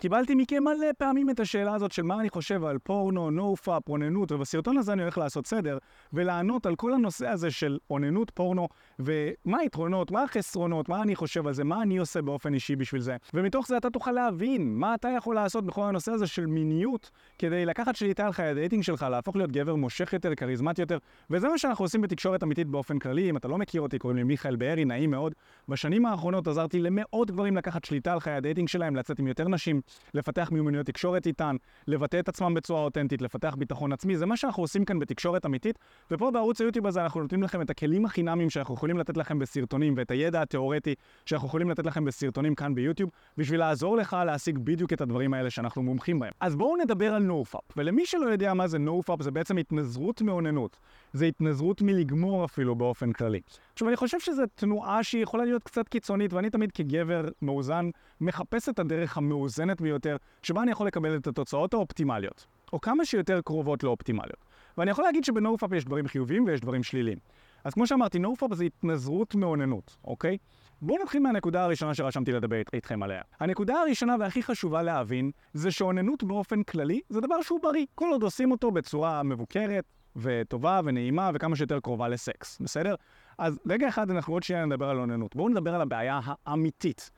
קיבלתי מכם מלא פעמים את השאלה הזאת של מה אני חושב על פורנו, nofap, אוננות, ובסרטון הזה אני הולך לעשות סדר ולענות על כל הנושא הזה של אוננות, פורנו, ומה היתרונות, מה החסרונות, מה אני חושב על זה, מה אני עושה באופן אישי בשביל זה. ומתוך זה אתה תוכל להבין מה אתה יכול לעשות בכל הנושא הזה של מיניות, כדי לקחת שליטה על חיי ה dating שלך, להפוך להיות גבר מושך יותר, כריזמטי יותר, וזה מה שאנחנו עושים בתקשורת אמיתית באופן כללי. אם אתה לא מכיר אותי, קוראים לי מיכאל בארי, נעים מאוד. בשנים האחרונות עזרתי למאות גברים לקחת שליטה על חיי ה dating שלהם, לצאת עם יותר נשים, לפתח מיומנויות תקשורת איתן, לבטא את עצמם בצורה אותנטית, לפתח ביטחון עצמי. זה מה שאנחנו עושים כאן בתקשורת אמיתית, ופה בערוץ היוטיוב הזה אנחנו נותנים לכם את הכלים החינמיים שאנחנו יכולים לתת לכם בסרטונים, ואת הידע התיאורטי שאנחנו יכולים לתת לכם בסרטונים כאן ביוטיוב, בשביל לעזור לך להשיג בדיוק את הדברים האלה שאנחנו מומחים בהם. אז בואו נדבר על nofap, ולמי שלא יודע מה זה nofap, זה בעצם התנזרות מאוננות. זה התנזרות מלגמור אפילו באופן כללי. עכשיו, אני חושב שזו תנועה שהיא יכולה להיות קצת קיצונית, ואני תמיד כגבר מאוזן מחפש את הדרך המאוזנת ביותר, שבה אני יכול לקבל את התוצאות האופטימליות, או כמה שיותר קרובות לאופטימליות. ואני יכול להגיד שבנופאפ יש דברים חיוביים ויש דברים שליליים. אז כמו שאמרתי, נופאפ זה התנזרות מאוננות, אוקיי? בואו נתחיל מהנקודה הראשונה שרשמתי לדבר איתכם עליה. הנקודה הראשונה והכי חשובה להבין, זה שאוננות באופן כללי זה דבר שהוא בריא, כל עוד עושים אותו בצורה מבוקרת, וטובה ונעימה וכמה שיותר קרובה לסקס, בסדר? אז רגע אחד אנחנו עוד שנייה נדבר על אוננות. בואו נדבר על הבעיה האמיתית.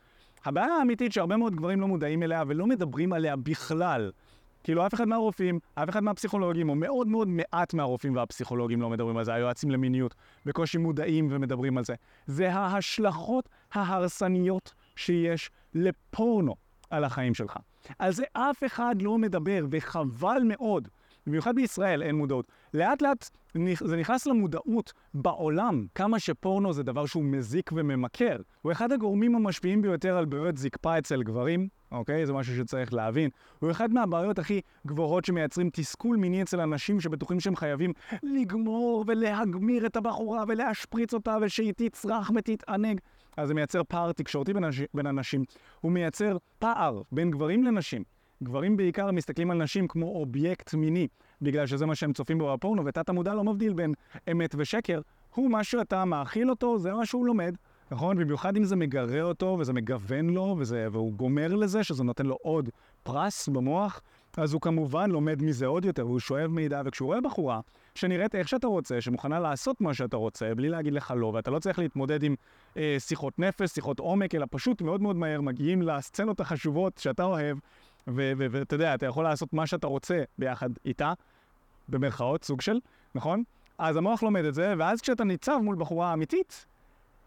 הבעיה האמיתית שהרבה מאוד גברים לא מודעים אליה ולא מדברים עליה בכלל. כאילו אף אחד מהרופאים, אף אחד מהפסיכולוגים, או מאוד מאוד מעט מהרופאים והפסיכולוגים לא מדברים על זה, היועצים למיניות, בקושי מודעים ומדברים על זה. זה ההשלכות ההרסניות שיש לפורנו על החיים שלך. על זה אף אחד לא מדבר, וחבל מאוד. במיוחד בישראל אין מודעות. לאט לאט זה נכנס למודעות בעולם, כמה שפורנו זה דבר שהוא מזיק וממכר. הוא אחד הגורמים המשפיעים ביותר על בעיות זקפה אצל גברים, אוקיי? זה משהו שצריך להבין. הוא אחד מהבעיות הכי גבוהות שמייצרים תסכול מיני אצל אנשים שבטוחים שהם חייבים לגמור ולהגמיר את הבחורה ולהשפריץ אותה ושהיא תצרח ותתענג. אז זה מייצר פער תקשורתי בין, בין אנשים. הוא מייצר פער בין גברים לנשים. גברים בעיקר מסתכלים על נשים כמו אובייקט מיני, בגלל שזה מה שהם צופים בו בפורנו, ותת המודע לא מבדיל בין אמת ושקר. הוא מה שאתה מאכיל אותו, זה מה שהוא לומד. נכון? במיוחד אם זה מגרה אותו, וזה מגוון לו, וזה, והוא גומר לזה, שזה נותן לו עוד פרס במוח, אז הוא כמובן לומד מזה עוד יותר, והוא שואב מידע, וכשהוא רואה בחורה שנראית איך שאתה רוצה, שמוכנה לעשות מה שאתה רוצה, בלי להגיד לך לא, ואתה לא צריך להתמודד עם אה, שיחות נפש, שיחות עומק, אלא פשוט מאוד מאוד מהר מגיעים לסצנות החשובות שאתה אוהב, ואתה יודע, אתה יכול לעשות מה שאתה רוצה ביחד איתה, במרכאות, סוג של, נכון? אז המוח לומד את זה, ואז כשאתה ניצב מול בחורה אמיתית,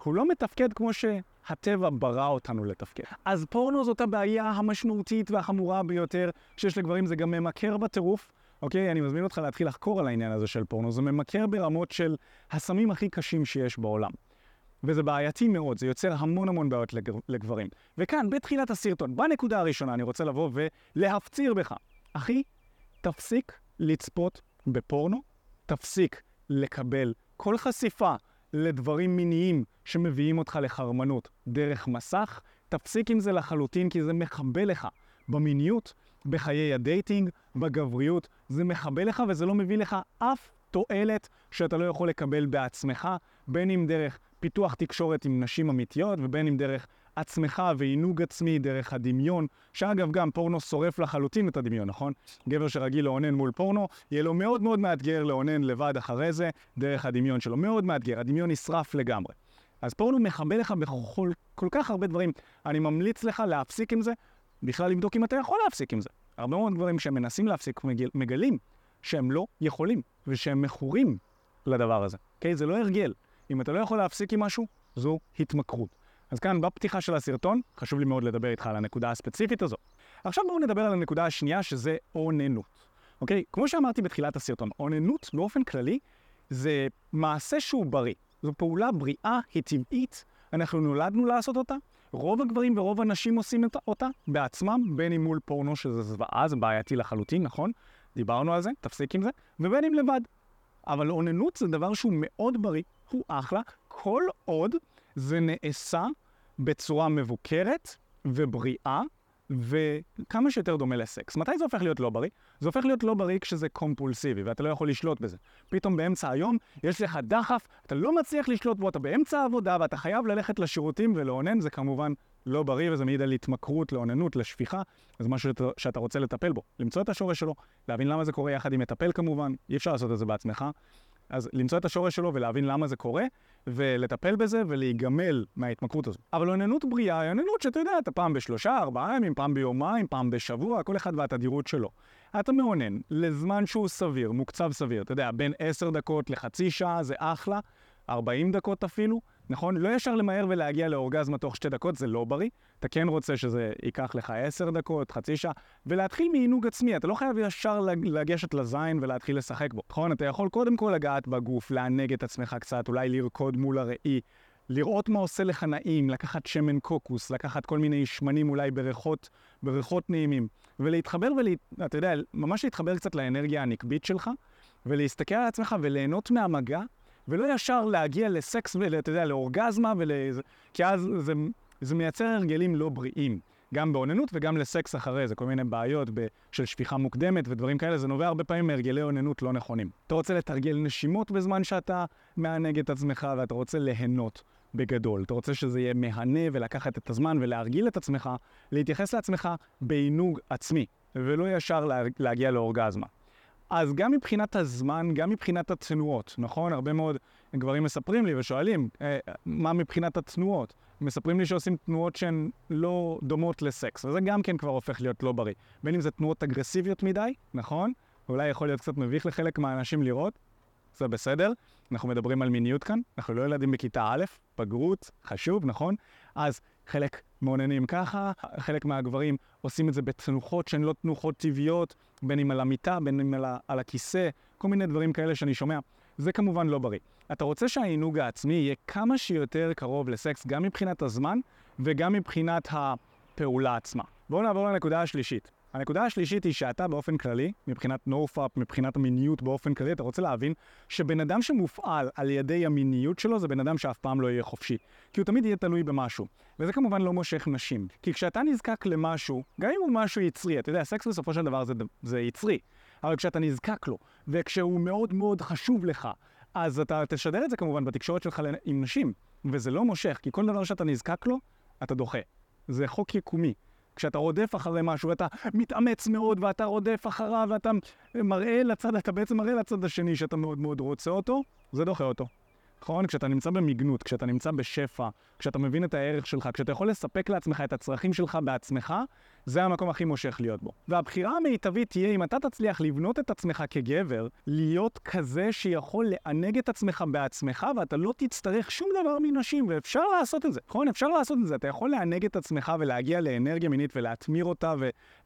הוא לא מתפקד כמו שהטבע ברא אותנו לתפקד. אז פורנו זאת הבעיה המשמעותית והחמורה ביותר שיש לגברים, זה גם ממכר בטירוף. אוקיי? אני מזמין אותך להתחיל לחקור על העניין הזה של פורנו. זה ממכר ברמות של הסמים הכי קשים שיש בעולם. וזה בעייתי מאוד, זה יוצר המון המון בעיות לגברים. וכאן, בתחילת הסרטון, בנקודה הראשונה, אני רוצה לבוא ולהפציר בך. אחי, תפסיק לצפות בפורנו, תפסיק לקבל כל חשיפה לדברים מיניים שמביאים אותך לחרמנות דרך מסך, תפסיק עם זה לחלוטין כי זה מחבל לך במיניות, בחיי ה dating, בגבריות, זה מחבל לך וזה לא מביא לך אף תועלת שאתה לא יכול לקבל בעצמך, בין אם דרך פיתוח תקשורת עם נשים אמיתיות ובין אם דרך עצמך ועינוג עצמי דרך הדמיון, שאגב גם פורנו שורף לחלוטין את הדמיון, נכון? גבר שרגיל לאונן מול פורנו, יהיה לו מאוד מאוד מאתגר לאונן לבד אחרי זה, דרך הדמיון שלו, מאוד מאתגר, הדמיון נשרף לגמרי. אז פורנו מכבה לך בכל כל כך הרבה דברים. אני ממליץ לך להפסיק עם זה, בכלל לבדוק אם אתה יכול להפסיק עם זה. הרבה מאוד דברים שהם מנסים להפסיק מגל, מגלים שהם לא יכולים, ושהם מכורים לדבר הזה. אוקיי? Okay? זה לא הרגל. אם אתה לא יכול להפסיק עם משהו, זו התמכרות. אז כאן בפתיחה של הסרטון, חשוב לי מאוד לדבר איתך על הנקודה הספציפית הזו. עכשיו בואו נדבר על הנקודה השנייה שזה אוננות. אוקיי? כמו שאמרתי בתחילת הסרטון, אוננות באופן כללי זה מעשה שהוא בריא. זו פעולה בריאה, היא טבעית, אנחנו נולדנו לעשות אותה. רוב הגברים ורוב הנשים עושים אותה בעצמם, בין אם מול פורנו שזה זוועה, זה בעייתי לחלוטין, נכון? דיברנו על זה, תפסיק עם זה, ובין אם לבד. אבל אוננות זה דבר שהוא מאוד בריא, הוא אחלה, כל עוד זה נעשה בצורה מבוקרת ובריאה, וכמה שיותר דומה לסקס. מתי זה הופך להיות לא בריא? זה הופך להיות לא בריא כשזה קומפולסיבי, ואתה לא יכול לשלוט בזה. פתאום באמצע היום יש לך דחף, אתה לא מצליח לשלוט בו, אתה באמצע העבודה, ואתה חייב ללכת לשירותים ולאונן, זה כמובן לא בריא וזה מעיד על התמכרות, לאוננות, לשפיכה, זה משהו שאתה, שאתה רוצה לטפל בו. למצוא את השורש שלו, להבין למה זה קורה יחד עם מטפל כמובן, אי אפשר לעשות את זה בעצמך. אז למצוא את השורש שלו ולהבין למה זה קורה, ולטפל בזה ולהיגמל מההתמכרות הזו. אבל אוננות בריאה היא אוננות שאתה יודע, אתה פעם בשלושה, ארבעה ימים, פעם ביומיים, פעם בשבוע, כל אחד והתדירות שלו. אתה מאונן לזמן שהוא סביר, מוקצב סביר, אתה יודע, בין עשר דקות לחצי שעה זה אחלה, 40 דקות אפילו, נכון? לא ישר למהר ולהגיע לאורגזמה תוך שתי דקות, זה לא בריא. אתה כן רוצה שזה ייקח לך עשר דקות, חצי שעה, ולהתחיל מעינוג עצמי. אתה לא חייב ישר לגשת לזין ולהתחיל לשחק בו, נכון? אתה יכול קודם כל לגעת בגוף, לענג את עצמך קצת, אולי לרקוד מול הראי, לראות מה עושה לך נעים, לקחת שמן קוקוס, לקחת כל מיני שמנים אולי בריחות, בריחות נעימים, ולהתחבר ואתה יודע, ממש להתחבר קצת לאנרגיה הנקבית שלך, ולהסתכל על עצמך וליהנות מהמגע ולא ישר להגיע לסקס, ואתה יודע, לאורגזמה, ול... כי אז זה, זה מייצר הרגלים לא בריאים. גם באוננות וגם לסקס אחרי זה, כל מיני בעיות ב- של שפיכה מוקדמת ודברים כאלה, זה נובע הרבה פעמים מהרגלי אוננות לא נכונים. אתה רוצה לתרגל נשימות בזמן שאתה מענג את עצמך ואתה רוצה ליהנות בגדול. אתה רוצה שזה יהיה מהנה ולקחת את הזמן ולהרגיל את עצמך, להתייחס לעצמך בעינוג עצמי, ולא ישר לה, להגיע לאורגזמה. אז גם מבחינת הזמן, גם מבחינת התנועות, נכון? הרבה מאוד גברים מספרים לי ושואלים, אה, מה מבחינת התנועות? מספרים לי שעושים תנועות שהן לא דומות לסקס, וזה גם כן כבר הופך להיות לא בריא. בין אם זה תנועות אגרסיביות מדי, נכון? אולי יכול להיות קצת מביך לחלק מהאנשים לראות, זה בסדר. אנחנו מדברים על מיניות כאן, אנחנו לא ילדים בכיתה א', בגרות, חשוב, נכון? אז חלק מעוננים ככה, חלק מהגברים עושים את זה בתנוחות שהן לא תנוחות טבעיות, בין אם על המיטה, בין אם על, על הכיסא, כל מיני דברים כאלה שאני שומע. זה כמובן לא בריא. אתה רוצה שהעינוג העצמי יהיה כמה שיותר קרוב לסקס, גם מבחינת הזמן וגם מבחינת הפעולה עצמה. בואו נעבור לנקודה השלישית. הנקודה השלישית היא שאתה באופן כללי, מבחינת נופאפ, מבחינת המיניות באופן כללי, אתה רוצה להבין שבן אדם שמופעל על ידי המיניות שלו זה בן אדם שאף פעם לא יהיה חופשי. כי הוא תמיד יהיה תלוי במשהו. וזה כמובן לא מושך נשים. כי כשאתה נזקק למשהו, גם אם הוא משהו יצרי, אתה יודע, סקס בסופו של דבר זה, זה יצרי, אבל כשאתה נזקק לו, וכשהוא מאוד מאוד חשוב לך, אז אתה תשדר את זה כמובן בתקשורת שלך עם נשים, וזה לא מושך, כי כל דבר שאתה נזקק לו, אתה דוחה. זה חוק יקומי. כשאתה רודף אחרי משהו, אתה מתאמץ מאוד ואתה רודף אחריו ואתה מראה לצד, אתה בעצם מראה לצד השני שאתה מאוד מאוד רוצה אותו, זה דוחה אותו. נכון? כשאתה נמצא במגנות, כשאתה נמצא בשפע, כשאתה מבין את הערך שלך, כשאתה יכול לספק לעצמך את הצרכים שלך בעצמך, זה המקום הכי מושך להיות בו. והבחירה המיטבית תהיה אם אתה תצליח לבנות את עצמך כגבר, להיות כזה שיכול לענג את עצמך בעצמך, ואתה לא תצטרך שום דבר מנשים, ואפשר לעשות את זה. נכון? אפשר לעשות את זה. אתה יכול לענג את עצמך ולהגיע לאנרגיה מינית ולהתמיר אותה,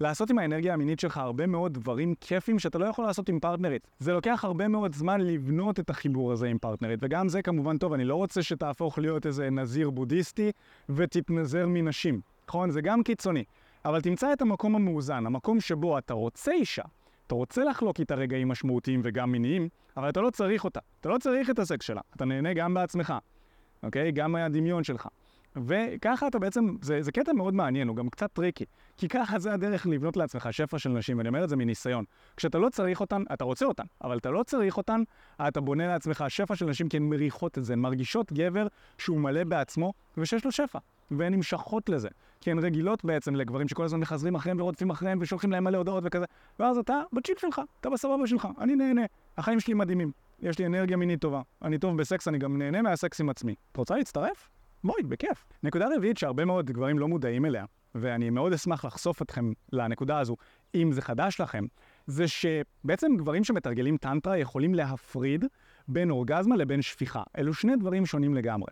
ולעשות עם האנרגיה המינית שלך הרבה מאוד דברים כיפים שאתה לא יכול לעשות עם פרטנרית. זה לוקח הרבה מאוד זמן לבנות את החיבור הזה עם פרטנרית, וגם זה כמובן טוב, אני לא רוצה שתהפוך להיות איזה נזיר בודהיסטי ותתנזר מנשים. נכון? זה גם קיצוני. אבל תמצא את המקום המאוזן, המקום שבו אתה רוצה אישה, אתה רוצה לחלוק איתה רגעים משמעותיים וגם מיניים, אבל אתה לא צריך אותה. אתה לא צריך את הסקס שלה, אתה נהנה גם בעצמך, אוקיי? גם מהדמיון שלך. וככה אתה בעצם, זה, זה קטע מאוד מעניין, הוא גם קצת טריקי. כי ככה זה הדרך לבנות לעצמך שפע של נשים, ואני אומר את זה מניסיון. כשאתה לא צריך אותן, אתה רוצה אותן, אבל אתה לא צריך אותן, אתה בונה לעצמך שפע של נשים כי הן מריחות את זה, הן מרגישות גבר שהוא מלא בעצמו ושיש לו שפע, והן נמשכות לזה. כי הן רגילות בעצם לגברים שכל הזמן מחזרים אחריהם ורודפים אחריהם ושולחים להם מלא הודעות וכזה, ואז אתה ב chill שלך, אתה בסבבה שלך, אני נהנה, החיים שלי מדהימים, יש לי אנרגיה מינית טובה, אני טוב בסקס, אני גם נהנה מהסקס עם עצמי. את רוצה להצטרף? בואי, בכיף. נקודה רביעית שהרבה מאוד גברים לא מודעים אליה, ואני מאוד אשמח לחשוף אתכם לנקודה הזו, אם זה חדש לכם, זה שבעצם גברים שמתרגלים טנטרה יכולים להפריד בין אורגזמה לבין שפיכה. אלו שני דברים שונים לגמרי,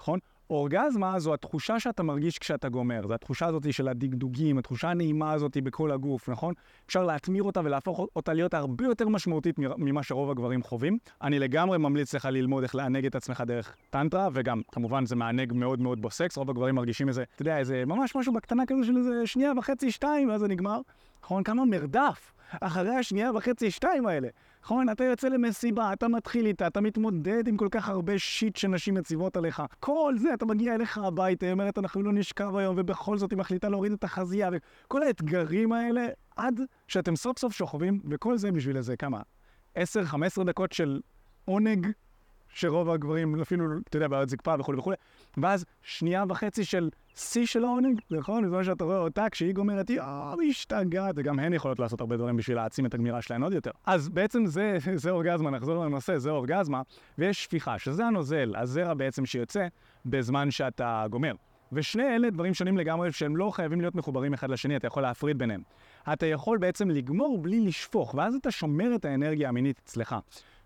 נכון? אורגזמה זו התחושה שאתה מרגיש כשאתה גומר, זו התחושה הזאת של הדגדוגים, התחושה הנעימה הזאת בכל הגוף, נכון? אפשר להטמיר אותה ולהפוך אותה להיות הרבה יותר משמעותית ממה שרוב הגברים חווים. אני לגמרי ממליץ לך ללמוד איך לענג את עצמך דרך טנטרה, וגם, כמובן, זה מענג מאוד מאוד בסקס, רוב הגברים מרגישים איזה, אתה יודע, איזה ממש משהו בקטנה כזה של איזה שנייה וחצי, שתיים, ואז זה נגמר. נכון? כמה מרדף אחרי השנייה וחצי, שתיים האלה. נכון? אתה יוצא למסיבה, אתה מתחיל איתה, אתה מתמודד עם כל כך הרבה שיט שנשים מציבות עליך. כל זה, אתה מגיע אליך הביתה, היא אומרת, אנחנו לא נשכב היום, ובכל זאת היא מחליטה להוריד את החזייה, וכל האתגרים האלה, עד שאתם סוף סוף שוכבים, וכל זה בשביל איזה כמה? 10-15 דקות של עונג שרוב הגברים אפילו, אתה יודע, בעיות זקפה וכולי וכולי, ואז שנייה וחצי של שיא של העונג, נכון? בזמן שאתה רואה אותה, כשהיא גומרת, היא אה, משתגעת, וגם הן יכולות לעשות הרבה דברים בשביל להעצים את הגמירה שלהן עוד יותר. אז בעצם זה, זה אורגזמה, נחזור לנושא, זה אורגזמה, ויש שפיכה, שזה הנוזל, הזרע בעצם שיוצא בזמן שאתה גומר. ושני אלה דברים שונים לגמרי שהם לא חייבים להיות מחוברים אחד לשני, אתה יכול להפריד ביניהם. אתה יכול בעצם לגמור בלי לשפוך, ואז אתה שומר את האנרגיה המינית אצלך.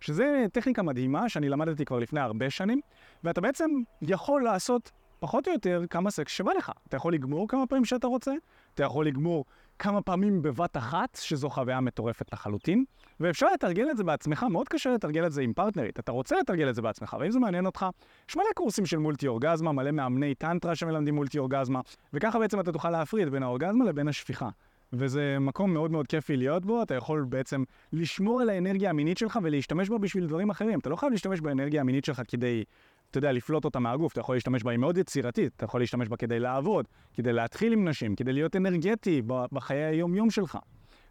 שזה טכניקה מדהימה שאני למדתי כבר לפני הרבה שנים, ואתה בעצם יכול לעשות פחות או יותר כמה סקס שבא לך. אתה יכול לגמור כמה פעמים שאתה רוצה, אתה יכול לגמור כמה פעמים בבת אחת, שזו חוויה מטורפת לחלוטין, ואפשר לתרגל את זה בעצמך, מאוד קשה לתרגל את זה עם פרטנרית. אתה רוצה לתרגל את זה בעצמך, ואם זה מעניין אותך, יש מלא קורסים של מולטי אורגזמה, מלא מאמני טנטרה שמלמדים מולטי אורגזמה, וככה בעצם אתה תוכל להפריד בין האורגזמה לבין השפיכה. וזה מקום מאוד מאוד כיפי להיות בו, אתה יכול בעצם לשמור על האנרגיה המינית שלך ולהשתמש בה בשביל דברים אחרים. אתה לא חייב להשתמש באנרגיה המינית שלך כדי, אתה יודע, לפלוט אותה מהגוף, אתה יכול להשתמש בה, היא מאוד יצירתית, אתה יכול להשתמש בה כדי לעבוד, כדי להתחיל עם נשים, כדי להיות אנרגטי בחיי היום-יום שלך.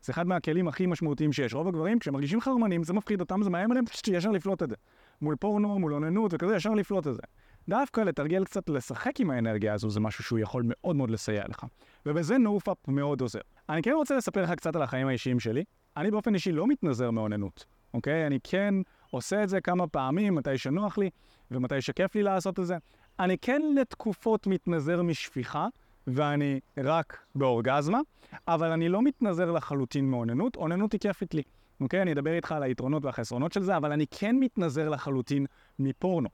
זה אחד מהכלים הכי משמעותיים שיש. רוב הגברים, כשהם מרגישים חרמנים, זה מפחיד אותם, זה מאיים עליהם, ישר לפלוט את זה. מול פורנו, מול אוננות וכזה, ישר לפלוט את זה. דווקא לתרגל קצת, לשחק עם האנרגיה הזו, זה משהו שהוא יכול מאוד מאוד לסייע לך. ובזה נופאפ מאוד עוזר. אני כן רוצה לספר לך קצת על החיים האישיים שלי. אני באופן אישי לא מתנזר מאוננות, אוקיי? אני כן עושה את זה כמה פעמים, מתי שנוח לי ומתי שכיף לי לעשות את זה. אני כן לתקופות מתנזר משפיכה, ואני רק באורגזמה, אבל אני לא מתנזר לחלוטין מאוננות, אוננות היא כיפית לי. אוקיי? אני אדבר איתך על היתרונות והחסרונות של זה, אבל אני כן מתנזר לחלוטין מפורנו.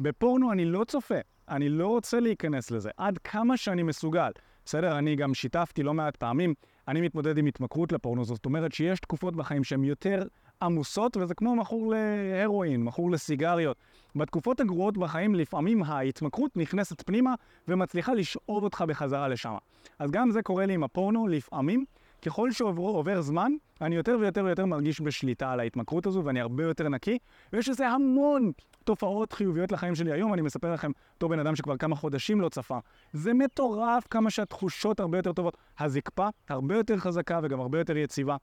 בפורנו אני לא צופה, אני לא רוצה להיכנס לזה, עד כמה שאני מסוגל. בסדר? אני גם שיתפתי לא מעט פעמים, אני מתמודד עם התמכרות לפורנו, זאת אומרת שיש תקופות בחיים שהן יותר עמוסות, וזה כמו מכור להרואין, מכור לסיגריות. בתקופות הגרועות בחיים לפעמים ההתמכרות נכנסת פנימה ומצליחה לשאוב אותך בחזרה לשם. אז גם זה קורה לי עם הפורנו לפעמים. ככל שעובר זמן, אני יותר ויותר ויותר מרגיש בשליטה על ההתמכרות הזו, ואני הרבה יותר נקי, ויש לזה המון תופעות חיוביות לחיים שלי. היום אני מספר לכם, אותו בן אדם שכבר כמה חודשים לא צפה. זה מטורף כמה שהתחושות הרבה יותר טובות. הזקפה הרבה יותר חזקה וגם הרבה יותר יציבה,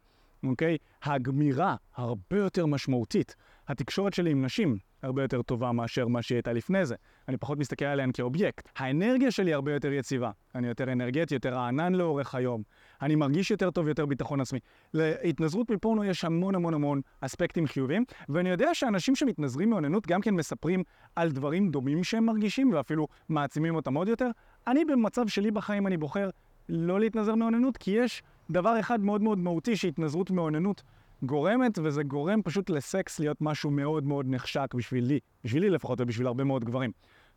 אוקיי? הגמירה הרבה יותר משמעותית. התקשורת שלי עם נשים הרבה יותר טובה מאשר מה שהיא הייתה לפני זה. אני פחות מסתכל עליהן כאובייקט. האנרגיה שלי הרבה יותר יציבה. אני יותר אנרגטי, יותר רענן לאורך היום. אני מרגיש יותר טוב, יותר ביטחון עצמי. להתנזרות מפורנו יש המון המון המון אספקטים חיוביים, ואני יודע שאנשים שמתנזרים מאוננות גם כן מספרים על דברים דומים שהם מרגישים, ואפילו מעצימים אותם עוד יותר. אני במצב שלי בחיים אני בוחר לא להתנזר מאוננות, כי יש דבר אחד מאוד מאוד מהותי שהתנזרות מאוננות גורמת, וזה גורם פשוט לסקס להיות משהו מאוד מאוד נחשק בשבילי, בשבילי לפחות ובשביל הרבה מאוד גברים.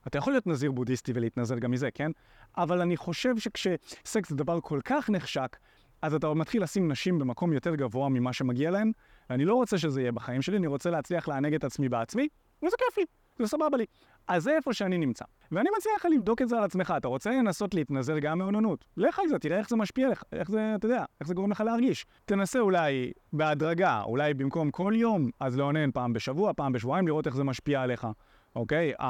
אתה יכול להיות נזיר בודהיסטי ולהתנזר גם מזה, כן? אבל אני חושב שכשסקס זה דבר כל כך נחשק, אז אתה מתחיל לשים נשים במקום יותר גבוה ממה שמגיע להן, ואני לא רוצה שזה יהיה בחיים שלי, אני רוצה להצליח לענג את עצמי בעצמי, וזה כיף לי, זה סבבה לי. אז זה איפה שאני נמצא. ואני מציע לך לבדוק את זה על עצמך. אתה רוצה לנסות להתנזר גם מאוננות? לך על זה, תראה איך זה משפיע לך, איך זה, אתה יודע, איך זה גורם לך להרגיש. תנסה אולי בהדרגה, אולי במקום כל יום, אז לאונן פעם בשבוע, פעם בשבועיים, לראות איך זה משפיע עליך. אוקיי? Uh,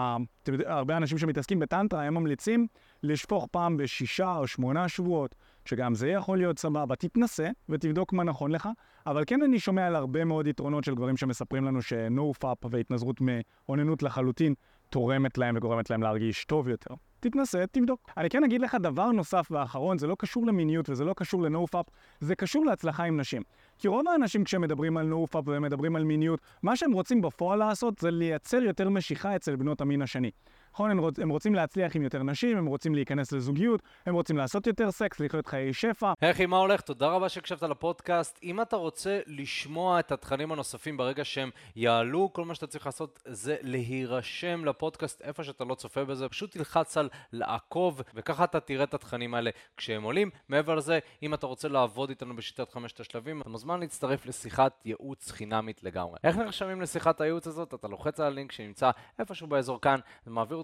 הרבה אנשים שמתעסקים בטנטרה, הם ממליצים לשפוך פעם בשישה או שמונה שבועות, שגם זה יכול להיות סבבה. תתנסה ותבדוק מה נכון לך, אבל כן אני שומע על הרבה מאוד יתרונות של גברים שמספרים לנו ש-no-fap והתנזרות מאוננות לחלוטין תורמת להם וגורמת להם להרגיש טוב יותר. תתנסה, תבדוק. אני כן אגיד לך דבר נוסף ואחרון, זה לא קשור למיניות וזה לא קשור לנופאפ, זה קשור להצלחה עם נשים. כי רוב האנשים כשהם מדברים על נופאפ ומדברים על מיניות, מה שהם רוצים בפועל לעשות זה לייצר יותר משיכה אצל בנות המין השני. נכון, הם, רוצ, הם רוצים להצליח עם יותר נשים, הם רוצים להיכנס לזוגיות, הם רוצים לעשות יותר סקס, לחיות חיי שפע. אחי, מה הולך? תודה רבה שהקשבת לפודקאסט. אם אתה רוצה לשמוע את התכנים הנוספים ברגע שהם יעלו, כל מה שאתה צריך לעשות זה להירשם לפודקאסט איפה שאתה לא צופה בזה, פשוט תלחץ על לעקוב, וככה אתה תראה את התכנים האלה כשהם עולים. מעבר לזה, אם אתה רוצה לעבוד איתנו בשיטת חמשת השלבים, אתה מוזמן להצטרף לשיחת ייעוץ חינמית לגמרי. איך נרשמים לשיחת הייעוץ הזאת? אתה לוחץ על הלינק שנמצא איפשהו באזור כאן, זה מעביר